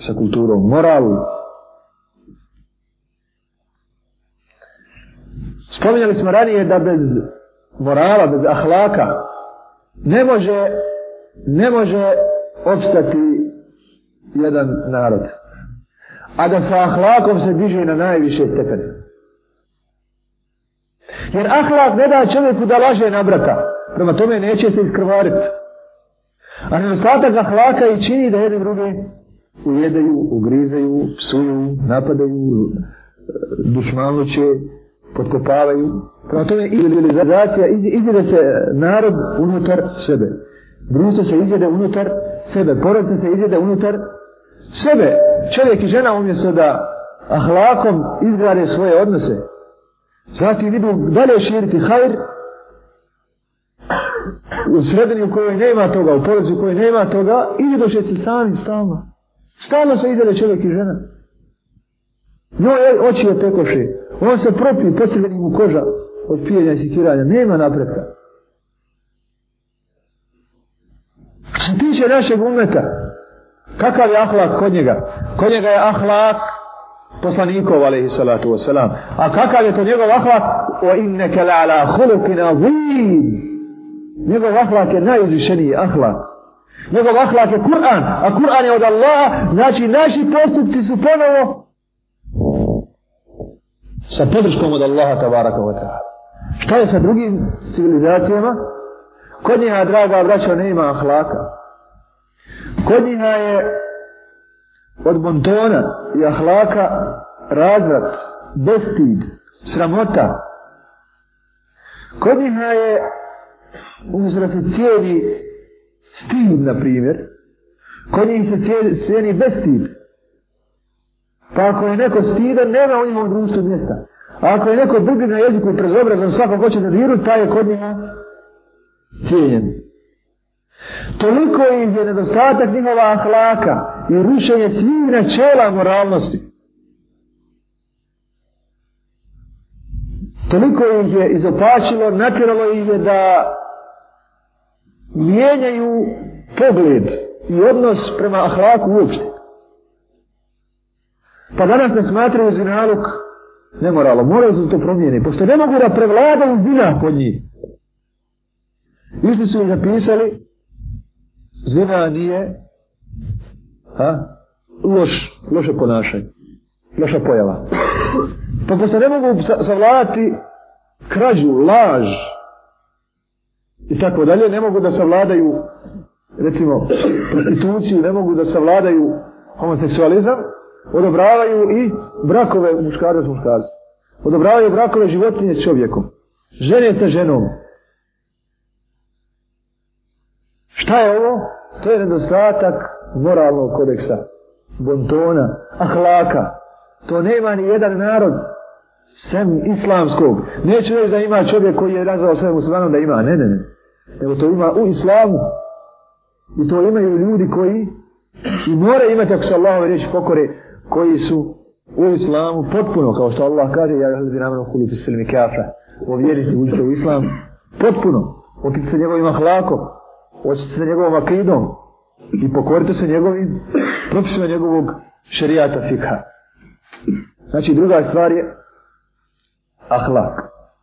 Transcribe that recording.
sa kulturom moral. Spominjali smo ranije da bez morala, bez ahlaka, ne može, ne može opstati jedan narod. A da sa ahlakom se diže na najviše stepene. Jer ahlak ne da čovjeku da laže na brata. Prema tome neće se iskrvariti. A nedostatak ahlaka i čini da jedne druge ujedaju, ugrizaju, psuju, napadaju, e, dušmanuće, podkopavaju. Prema tome i civilizacija izjede se narod unutar sebe. Društvo se izjede unutar sebe. Porodca se izjede unutar sebe. Čovjek i žena umjesto da ahlakom izgrade svoje odnose. Zatim idu dalje širiti hajr u sredini u kojoj nema toga, u porodcu u kojoj nema toga, izjedoše se sami stalno. Stalno se izdele čovjek i žena. No, oči je tekoše. On se propije, posljedan mu koža od pijenja i sikiranja. Nema napretka. Što se tiče našeg umeta, kakav je ahlak kod njega? Kod njega je ahlak poslanikov, alaihi salatu wasalam. A kakav je to njegov ahlak? O inneke la ala hulukina vim. Njegov ahlak je najizvišeniji ahlak. Njegov ahlak je Kur'an, a Kur'an je od Allaha, znači naši postupci su ponovo sa podrškom od Allaha tabaraka wa ta'ala. Šta je sa drugim civilizacijama? Kod njiha, draga braća, ne ima ahlaka. Kod njiha je od bontona i ahlaka razvrat, bestid, sramota. Kod njiha je, umjesto da se cijeli stid, na primjer, kod njih se cijeni bez stid. Pa ako je neko stidan, nema u njimom društvu mjesta. A ako je neko bubljiv na jeziku i prezobrazan svako ko će da viru, taj je kod njima cijenjen. Toliko im je nedostatak njihova ahlaka i rušenje svih načela moralnosti. Toliko ih je izopačilo, natjeralo ih je da mijenjaju pogled i odnos prema ahlaku uopšte. Pa danas ne smatraju zinaluk nemoralo. Moraju se to promijeni, pošto ne mogu da prevladaju zina kod njih. Isti su ih napisali, zina nije ha, loš, loše ponašanje, loša pojava. Pa pošto ne mogu savladati krađu, laž, i tako dalje, ne mogu da savladaju recimo prostituciju, ne mogu da savladaju homoseksualizam, odobravaju i brakove muškarca s muškarcem. Odobravaju brakove životinje s čovjekom. Žene sa ženom. Šta je ovo? To je nedostatak moralnog kodeksa, bontona, ahlaka. To nema ni jedan narod sem islamskog. Neću reći da ima čovjek koji je razvao sve muslimanom da ima. Ne, ne, ne. Evo to ima u islamu. I to imaju ljudi koji i mora imati, ako se Allahove reći pokore, koji su u islamu potpuno, kao što Allah kaže, ja gledi namenu kuli fisilmi kafa, ovjeriti uđite u islam, potpuno, okiti se njegovim ahlakom, očiti se njegovom akidom i pokorite se njegovim propisima njegovog šerijata fikha. Znači druga stvar je ahlak.